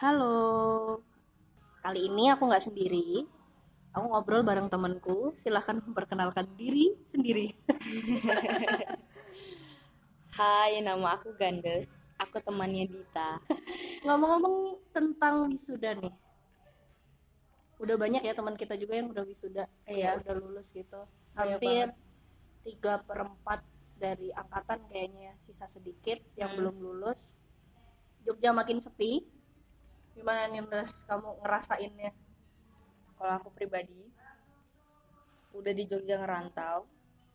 Halo, kali ini aku nggak sendiri. Aku ngobrol bareng temanku. Silahkan memperkenalkan diri sendiri. Hai, nama aku Gandes. Aku temannya Dita. Ngomong-ngomong tentang wisuda nih, udah banyak ya teman kita juga yang udah wisuda, Iya. udah lulus gitu. Banyak Hampir tiga perempat dari angkatan kayaknya ya, sisa sedikit yang Hmm. belum lulus. Jogja makin sepi. Gimana nih Ndas, kamu ngerasainnya? Kalau aku pribadi, udah di Jogja ngerantau,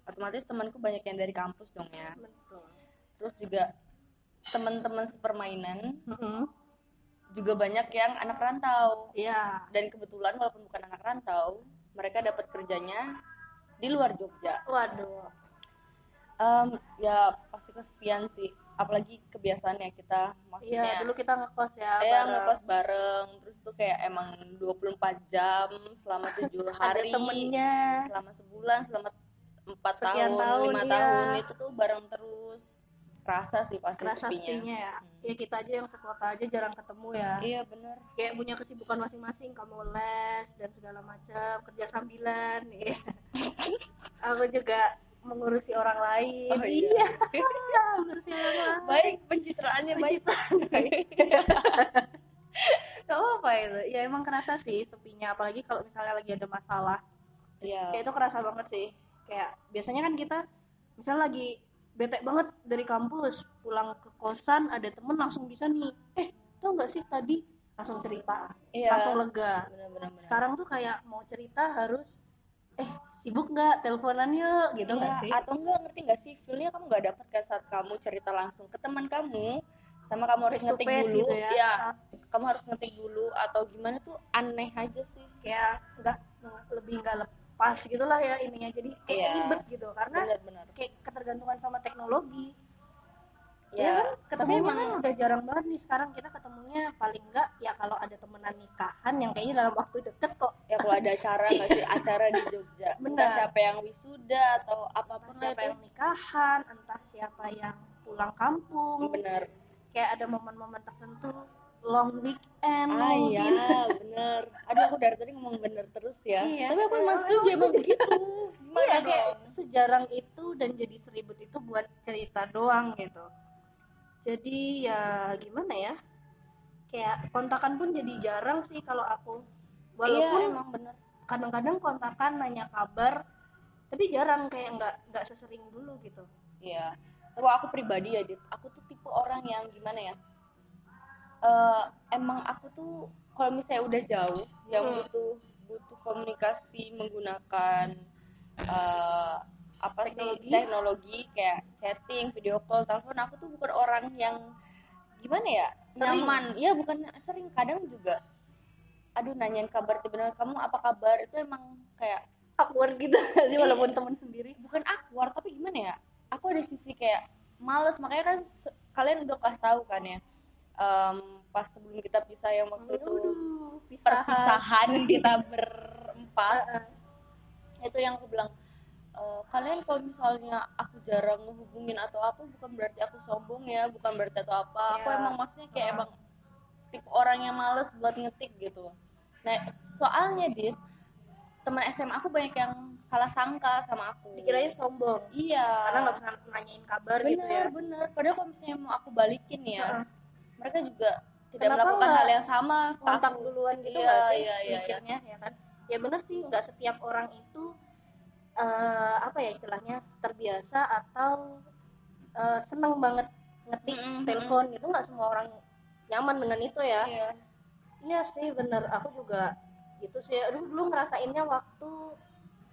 otomatis temanku banyak yang dari kampus dong ya. Betul. Terus juga teman-teman sepermainan Mm-mm. juga banyak yang anak rantau. Iya. Dan kebetulan walaupun bukan anak rantau, mereka dapat kerjanya di luar Jogja. Waduh. Em, ya pasti kesepian sih. Apalagi kebiasaannya kita, Iya, maksudnya dulu kita ngekos ya. saya bareng. ngekos bareng terus tuh kayak emang 24 jam selama tujuh Ada hari temennya. selama sebulan selama empat tahun, tahun, lima iya. tahun itu tuh bareng terus kerasa sih pasti Kerasa sepinya, sepinya ya. Hmm. Ya kita aja yang sekota aja jarang ketemu ya. iya bener Kayak punya kesibukan masing-masing, kamu les dan segala macam, kerja sambilan. Iya. Aku juga mengurusi orang lain. Oh, iya. orang lain. baik pencitraannya baik Gak apa itu. Ya emang kerasa sih sepinya, apalagi kalau misalnya lagi ada masalah. iya kayak itu kerasa banget sih kayak biasanya kan kita misal lagi bete banget dari kampus pulang ke kosan ada temen langsung bisa nih eh tau nggak sih tadi langsung cerita iya langsung lega bener bener bener. sekarang tuh kayak mau cerita harus eh sibuk nggak teleponan yuk gitu nggak Iya, sih? atau enggak ngerti nggak sih? Feelnya kamu nggak dapet kan saat kamu cerita langsung ke teman kamu sama kamu harus ngetik dulu. gitu ya, Iya, kamu harus ngetik dulu atau gimana tuh aneh aja sih. Kayak nggak lebih nggak lepas gitulah ya ininya. Jadi kayak Iya. ribet gitu karena benar-benar kayak ketergantungan sama teknologi. Ya, kan? Ketemunya kan? udah jarang banget nih sekarang. Kita ketemunya paling enggak ya kalau ada temenan nikahan yang kayaknya dalam waktu deket ya kalau ada acara nggak sih? Acara di Jogja. Benar. entah siapa yang wisuda atau apa pun entah siapa lah yang nikahan entah siapa yang pulang kampung. Itu bener kayak ada momen-momen tertentu long weekend ah mungkin iya bener aduh aku dari tadi ngomong bener terus ya. Iya. tapi aku emang setuju emang begitu. gimana iya dong? kayak sejarang itu dan jadi seribut itu buat cerita doang gitu. Jadi ya gimana ya? Kayak kontakan pun jadi jarang sih kalau aku walaupun iya emang bener kadang-kadang kontakan nanya kabar tapi jarang kayak nggak nggak sesering dulu gitu Iya. Tapi aku pribadi ya, Dit, aku tuh tipe orang yang gimana ya? Eh, emang aku tuh kalau misalnya udah jauh, yang Hmm. butuh butuh komunikasi menggunakan eh, apa Teknologi. sih teknologi kayak chatting, video call, telepon, aku tuh bukan orang yang gimana ya Sering. nyaman. Iya bukan sering, kadang juga. Aduh nanyain kabar tiba-tiba kamu apa kabar itu emang kayak awkward gitu sih walaupun temen sendiri bukan awkward tapi gimana ya aku ada sisi kayak males makanya kan kalian udah kasih tahu kan ya em, pas sebelum kita pisah yang waktu itu pisahan. perpisahan kita berempat Heeh. itu yang aku bilang "E, kalian kalau misalnya aku jarang ngehubungin atau apa bukan berarti aku sombong ya bukan berarti atau apa aku Iya. emang maksudnya kayak Heeh. emang tipe orang yang males buat ngetik gitu nah soalnya dit teman SMA aku banyak yang salah sangka sama aku. Dikiranya sombong. Iya. Karena nggak bisa nanyain kabar bener gitu ya. Bener padahal kalau misalnya mau aku balikin ya Heeh. mereka juga tidak Kenapa melakukan hal yang sama. kontak duluan gitu Iya, sih? iya, iya, mikirnya ya kan? Ya bener sih nggak setiap orang itu eh, apa ya istilahnya terbiasa atau eh, seneng banget ngetik Mm-mm, telepon gitu. Nggak semua orang nyaman dengan itu ya. Iya. Iya sih bener. Aku juga gitu sih. Aduh dulu ngerasainnya waktu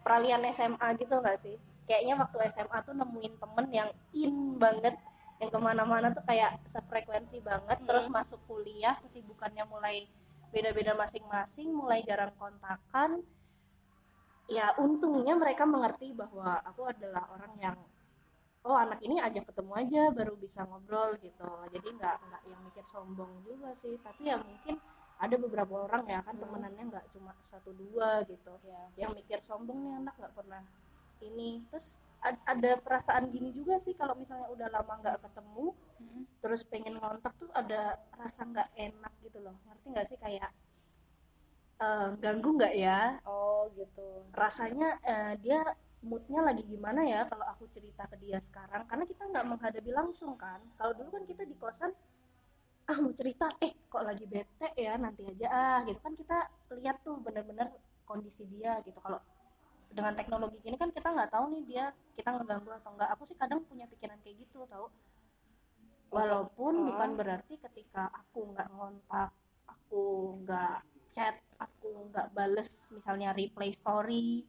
peralihan SMA gitu nggak sih? Kayaknya waktu SMA tuh nemuin temen yang in banget yang ke mana-mana tuh kayak sefrekuensi banget. Hmm. terus masuk kuliah kesibukannya mulai beda-beda masing-masing mulai jarang kontakan. Ya untungnya mereka mengerti bahwa aku adalah orang yang oh anak ini ajak ketemu aja baru bisa ngobrol gitu. Jadi nggak nggak yang mikir sombong juga sih. Tapi ya mungkin ada beberapa orang ya kan Hmm. temenannya nggak cuma satu dua gitu. Iya. yang mikir sombong nih anak nggak pernah ini. Terus ad- ada perasaan gini juga sih kalau misalnya udah lama nggak ketemu Mm-mm. terus pengen ngontak tuh ada rasa nggak enak gitu loh. Ngerti nggak sih kayak eh, ganggu nggak ya? Oh gitu. Rasanya eh, dia moodnya lagi gimana ya kalau aku cerita ke dia sekarang? Karena kita nggak menghadapi langsung kan. Kalau dulu kan kita di kosan ah mau cerita? Eh kok lagi bete ya? Nanti aja ah. Gitu. Kan kita lihat tuh bener-bener kondisi dia gitu. Kalau dengan teknologi gini kan kita nggak tahu nih dia kita ngeganggu atau enggak aku sih kadang punya pikiran kayak gitu tau. Walaupun Oh. bukan berarti ketika aku nggak ngontak aku nggak chat aku nggak bales misalnya replay story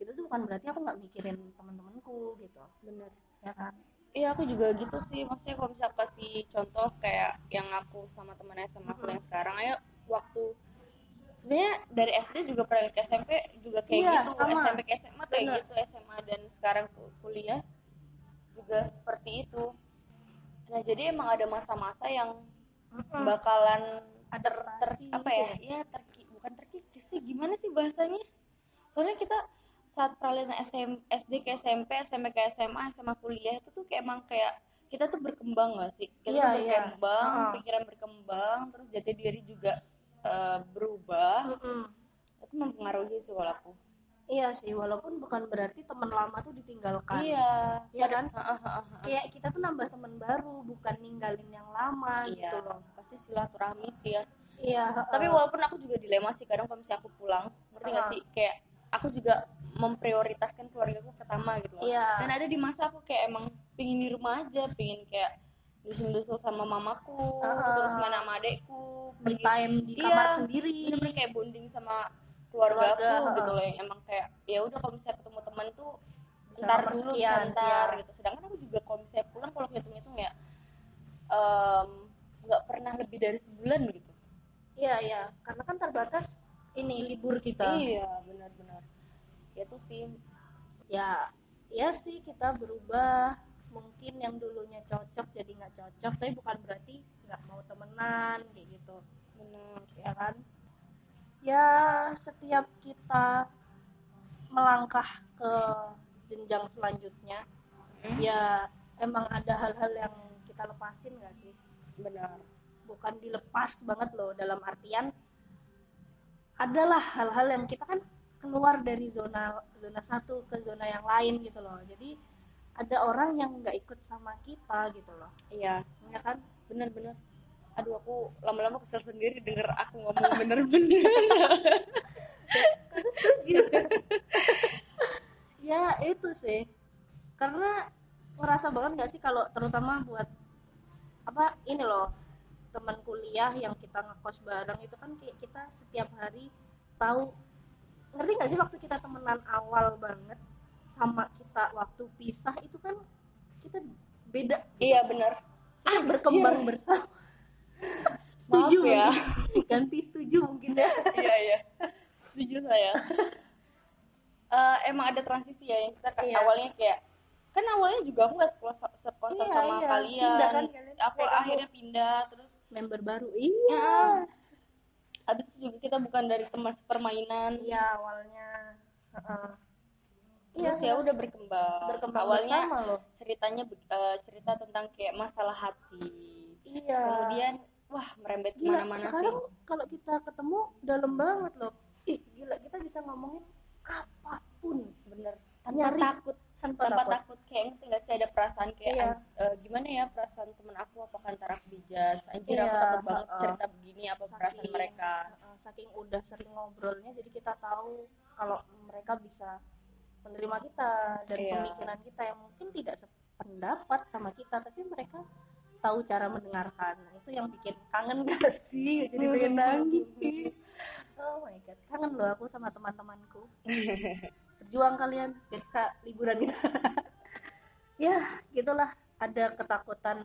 itu tuh bukan berarti aku nggak mikirin teman-temanku gitu. Bener. Ya kan Iya aku juga gitu sih. Maksudnya kalau misal kasih contoh kayak yang aku sama teman SMA aku yang sekarang ayo waktu sebenarnya dari SD juga pernah ke SMP juga kayak Iya, gitu. sama. SMP ke SMA kayak Bener. gitu SMA dan sekarang ku- kuliah juga seperti itu. Nah jadi emang ada masa-masa yang bakalan ter, ter apa gitu. Ya ya terki, bukan terkikis sih gimana sih bahasanya? Soalnya kita saat peralihan SM, SD ke SMP SMP ke SMA SMA kuliah itu tuh kayak emang kayak kita tuh berkembang gak sih? Kita Iya, tuh iya. berkembang Heeh. pikiran berkembang terus jati diri juga eh, berubah. Mm-mm. itu mempengaruhi sih kalau aku. Iya sih walaupun bukan berarti teman lama tuh ditinggalkan. Iya. Iya kan? Kayak kita tuh nambah teman baru bukan ninggalin yang lama iya gitu loh. pasti silaturahmi sih ya. Iya tapi walaupun aku juga dilema sih kadang kalau misalnya aku pulang ngerti gak Heeh. sih? Kayak aku juga memprioritaskan keluargaku pertama gitu loh. Iya. Dan ada di masa aku kayak emang pingin di rumah aja pingin kayak dusul-dusul sama mamaku Heeh. terus main sama adekku me time di Iya, kamar sendiri. bener-bener kayak bonding sama keluarga aku Keluarga, gitu loh yang emang kayak ya udah kalau misalnya ketemu teman tuh Bisa ntar dulu sekian, sebentar iya. gitu. Sedangkan aku juga kalau misalnya pulang kalau hitung-hitung ya em, nggak pernah lebih dari sebulan gitu. Iya iya. Karena kan terbatas ini libur kita. Iya benar-benar. Ya itu sih. Ya ya sih kita berubah. Mungkin yang dulunya cocok jadi nggak cocok tapi bukan berarti nggak mau temenan kayak gitu. Benar. Ya kan? Ya setiap kita melangkah ke jenjang selanjutnya Hmm. ya emang ada hal-hal yang kita lepasin nggak sih? Benar. Bukan dilepas banget loh dalam artian adalah hal-hal yang kita kan keluar dari zona zona satu ke zona yang lain gitu loh. Jadi ada orang yang nggak ikut sama kita gitu loh. Iya ya kan? benar-benar aduh aku lama-lama kesel sendiri denger aku ngomong bener-bener. Ya itu sih. Karena ngerasa banget nggak sih kalau terutama buat apa ini loh teman kuliah yang kita ngekos bareng itu kan kayak kita setiap hari tahu ngerti nggak sih waktu kita temenan awal banget sama kita waktu pisah itu kan kita beda iya bener. Kita berkembang bersama. Setuju Maaf ya. Ganti setuju mungkin ya. Iya iya. Setuju saya. Eh, emang ada transisi ya yang kita kan Iya. awalnya kayak kan awalnya juga aku nggak sekolah sekolah Iya, sama iya. kalian. Pindah kan aku kayak kamu. akhirnya pindah terus member baru. Ya, iya. Habis itu juga kita bukan dari teman permainan. Iya awalnya. Heeh. terus Iya, ya udah berkembang, berkembang awalnya bersama loh. ceritanya eh, cerita tentang kayak masalah hati. Iya. Kemudian wah merembet gila ke mana-mana sih. sekarang kalau kita ketemu dalam banget loh. Ih gila kita bisa ngomongin apa pun bener. Tanpa Nyaris. takut tanpa, tanpa takut takut kayak ngerti gak sih ada perasaan kayak Iya. "An- eh, gimana ya perasaan temen aku apakah ntar aku dijudge anjir Iya, aku takut banget heeh. cerita begini apa perasaan Saking- mereka Heeh, saking udah sering ngobrolnya jadi kita tahu kalau mereka bisa menerima kita dan Iya. pemikiran kita yang mungkin tidak sependapat sama kita tapi mereka tahu cara mendengarkan Nah, itu yang bikin kangen gak sih jadi pengen nangis oh my god kangen loh aku sama teman-temanku berjuang kalian biar bisa liburan kita ya gitulah. Ada ketakutan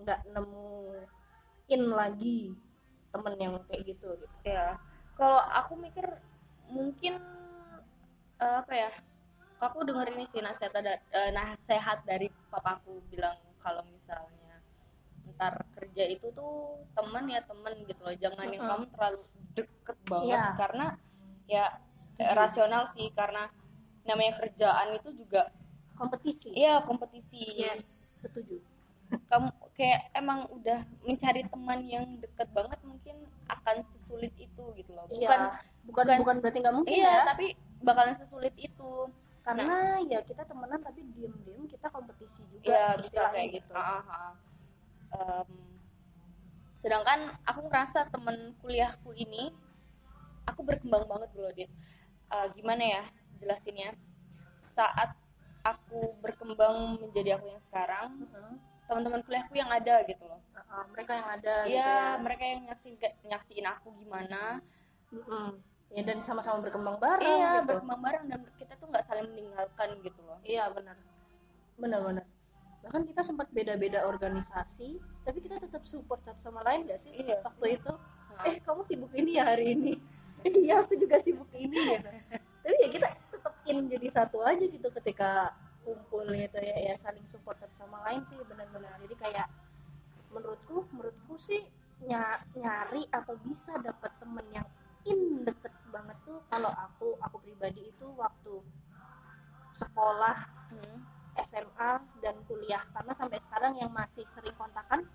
nggak nemuin lagi temen yang kayak gitu gitu. Ya kalau aku mikir mungkin eh, apa ya aku denger ini sih nasihat ada eh, nasihat dari papaku bilang kalau misalnya ntar kerja itu tuh temen ya temen gitu loh. Jangan yang Mm-mm. kamu terlalu deket banget. Iya. karena ya Setuju. rasional sih karena namanya kerjaan itu juga kompetisi. Iya kompetisi. Yes setuju. Kamu kayak emang udah mencari teman yang deket banget mungkin akan sesulit itu gitu loh. Bukan iya. Bukan bukan- bukan berarti nggak mungkin iya ya. tapi bakalan sesulit itu. Karena ya kita temenan tapi diem diem kita kompetisi juga Iya bisa kayak gitu. Ah, ah. Em, sedangkan aku ngerasa temen kuliahku ini aku berkembang banget loh dit. Eh, gimana ya jelasinnya? Saat aku berkembang menjadi aku yang sekarang, Heeh. teman-teman kuliahku yang ada gitu loh. Heeh, mereka yang ada gitu Iya, ya mereka yang nyaksiin nyaksiin aku gimana. Mm-mm. ya dan sama-sama berkembang bareng iya, gitu berkembang bareng dan kita tuh nggak saling meninggalkan gitu loh. iya benar benar benar bahkan kita sempat beda-beda organisasi tapi kita tetap support satu sama lain gak sih Iya waktu sih. itu eh kamu sibuk ini ya hari ini iya aku juga sibuk ini gitu. Tapi ya kita tetap in jadi satu aja gitu ketika kumpul gitu ya, ya saling support satu sama lain sih benar-benar. Jadi kayak menurutku menurutku sih ny- nyari atau bisa dapat temen yang in deket banget tuh kalau aku aku pribadi itu waktu sekolah hmm. SMA dan kuliah. Karena sampai sekarang yang masih sering kontakan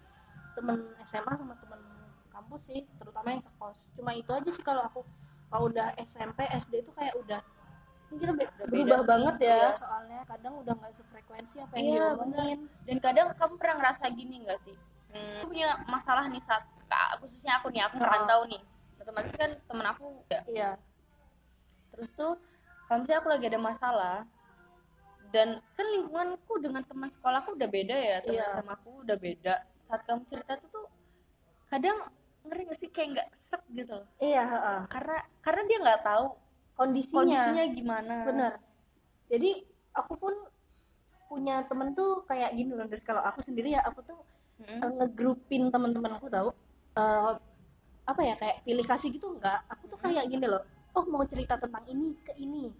temen SMA sama temen kampus sih terutama yang sekos cuma itu aja sih kalau aku kalau udah SMP SD itu kayak udah ini kita be- Udah beda berubah sih, banget ya. Iya. soalnya kadang udah nggak sefrekuensi apa yang Iya, diomongin. dan kadang kamu pernah ngerasa gini nggak sih? Hmm, aku punya masalah nih saat khususnya aku nih aku Oh. merantau nih. Otomatis kan temen aku ya. iya. Terus tuh kalau misalnya aku lagi ada masalah dan kan lingkunganku dengan teman sekolahku udah beda ya teman Iya. sama aku udah beda. Saat kamu cerita tuh tuh kadang ngeri gak sih? Kayak nggak serak gitu iya heeh. karena karena dia nggak tahu kondisinya, kondisinya gimana. Bener jadi aku pun punya temen tuh kayak gini loh guys kalau aku sendiri ya aku tuh uh, ngegrupin teman-temanku tahu Eh, apa ya kayak pilih kasih gitu enggak aku tuh kayak gini loh. Oh mau cerita tentang ini ke ini.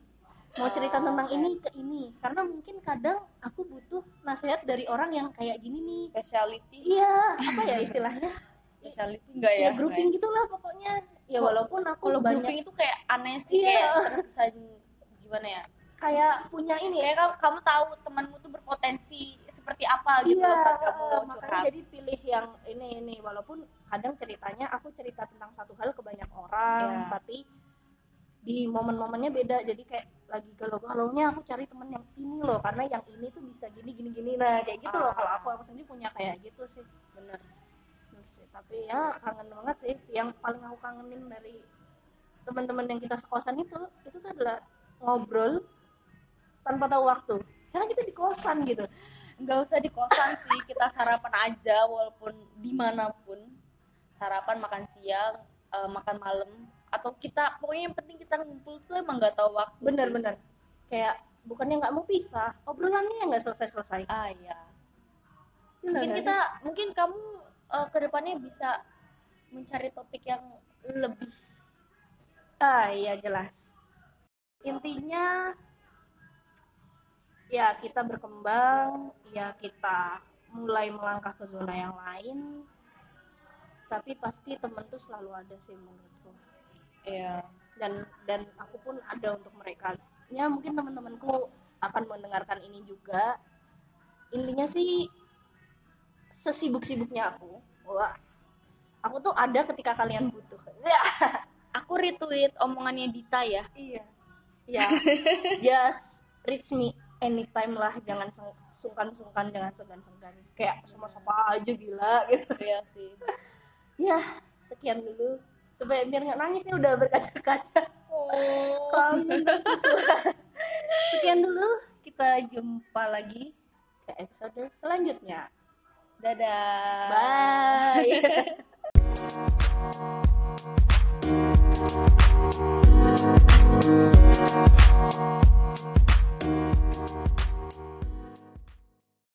Mau cerita Oh, tentang ini ke ini. Karena mungkin kadang aku butuh nasihat dari orang yang kayak gini nih. Speciality. Iya apa ya istilahnya speciality enggak ya? Ya grouping gitulah pokoknya. Ya walaupun aku kalau banyak grouping itu kayak aneh sih Iya. kayak terkesan gimana ya? Kayak punya ini. Ya kayak kamu, kamu tahu temanmu tuh berpotensi seperti apa gitu iya loh saat kamu curhat. jadi pilih yang ini ini. Walaupun kadang ceritanya aku cerita tentang satu hal ke banyak orang Iya. tapi di momen-momennya beda. Jadi kayak lagi galau-galaunya aku cari temen yang ini loh karena yang ini tuh bisa gini gini gini. Nah kayak gitu loh. Ah. kalau aku aku sendiri punya kayak gitu sih. Bener sih. tapi ya kangen banget sih. Yang paling aku kangenin dari teman-teman yang kita sekosan itu itu tuh adalah ngobrol tanpa tahu waktu. Karena kita di kosan gitu. Nggak usah di kosan sih. Kita sarapan aja walaupun di mana pun. Sarapan makan siang eh, makan malam. Atau kita pokoknya yang penting kita ngumpul tuh emang nggak tahu waktu bener-bener kayak bukannya nggak mau pisah obrolannya yang nggak selesai-selesai. Ah iya. Mungkin kita mungkin kamu eh, ke depannya bisa mencari topik yang lebih ah iya jelas. Intinya ya kita berkembang ya kita mulai melangkah ke zona yang lain tapi pasti temen tuh selalu ada sih menurutku. Ya dan dan aku pun ada untuk mereka. Ya mungkin teman-temanku akan mendengarkan ini juga. Intinya sih sesibuk-sibuknya aku wah aku tuh ada ketika kalian butuh. Ya aku retweet omongannya Dita ya. Iya. Ya. Just reach me anytime lah jangan sungkan-sungkan jangan segan-segan kayak sama siapa aja gila gitu. Iya sih. Ya sekian dulu. Supaya biar nggak nangis nih udah berkaca-kaca. Oh. Sekian dulu, kita jumpa lagi ke episode selanjutnya. Dadah. Bye.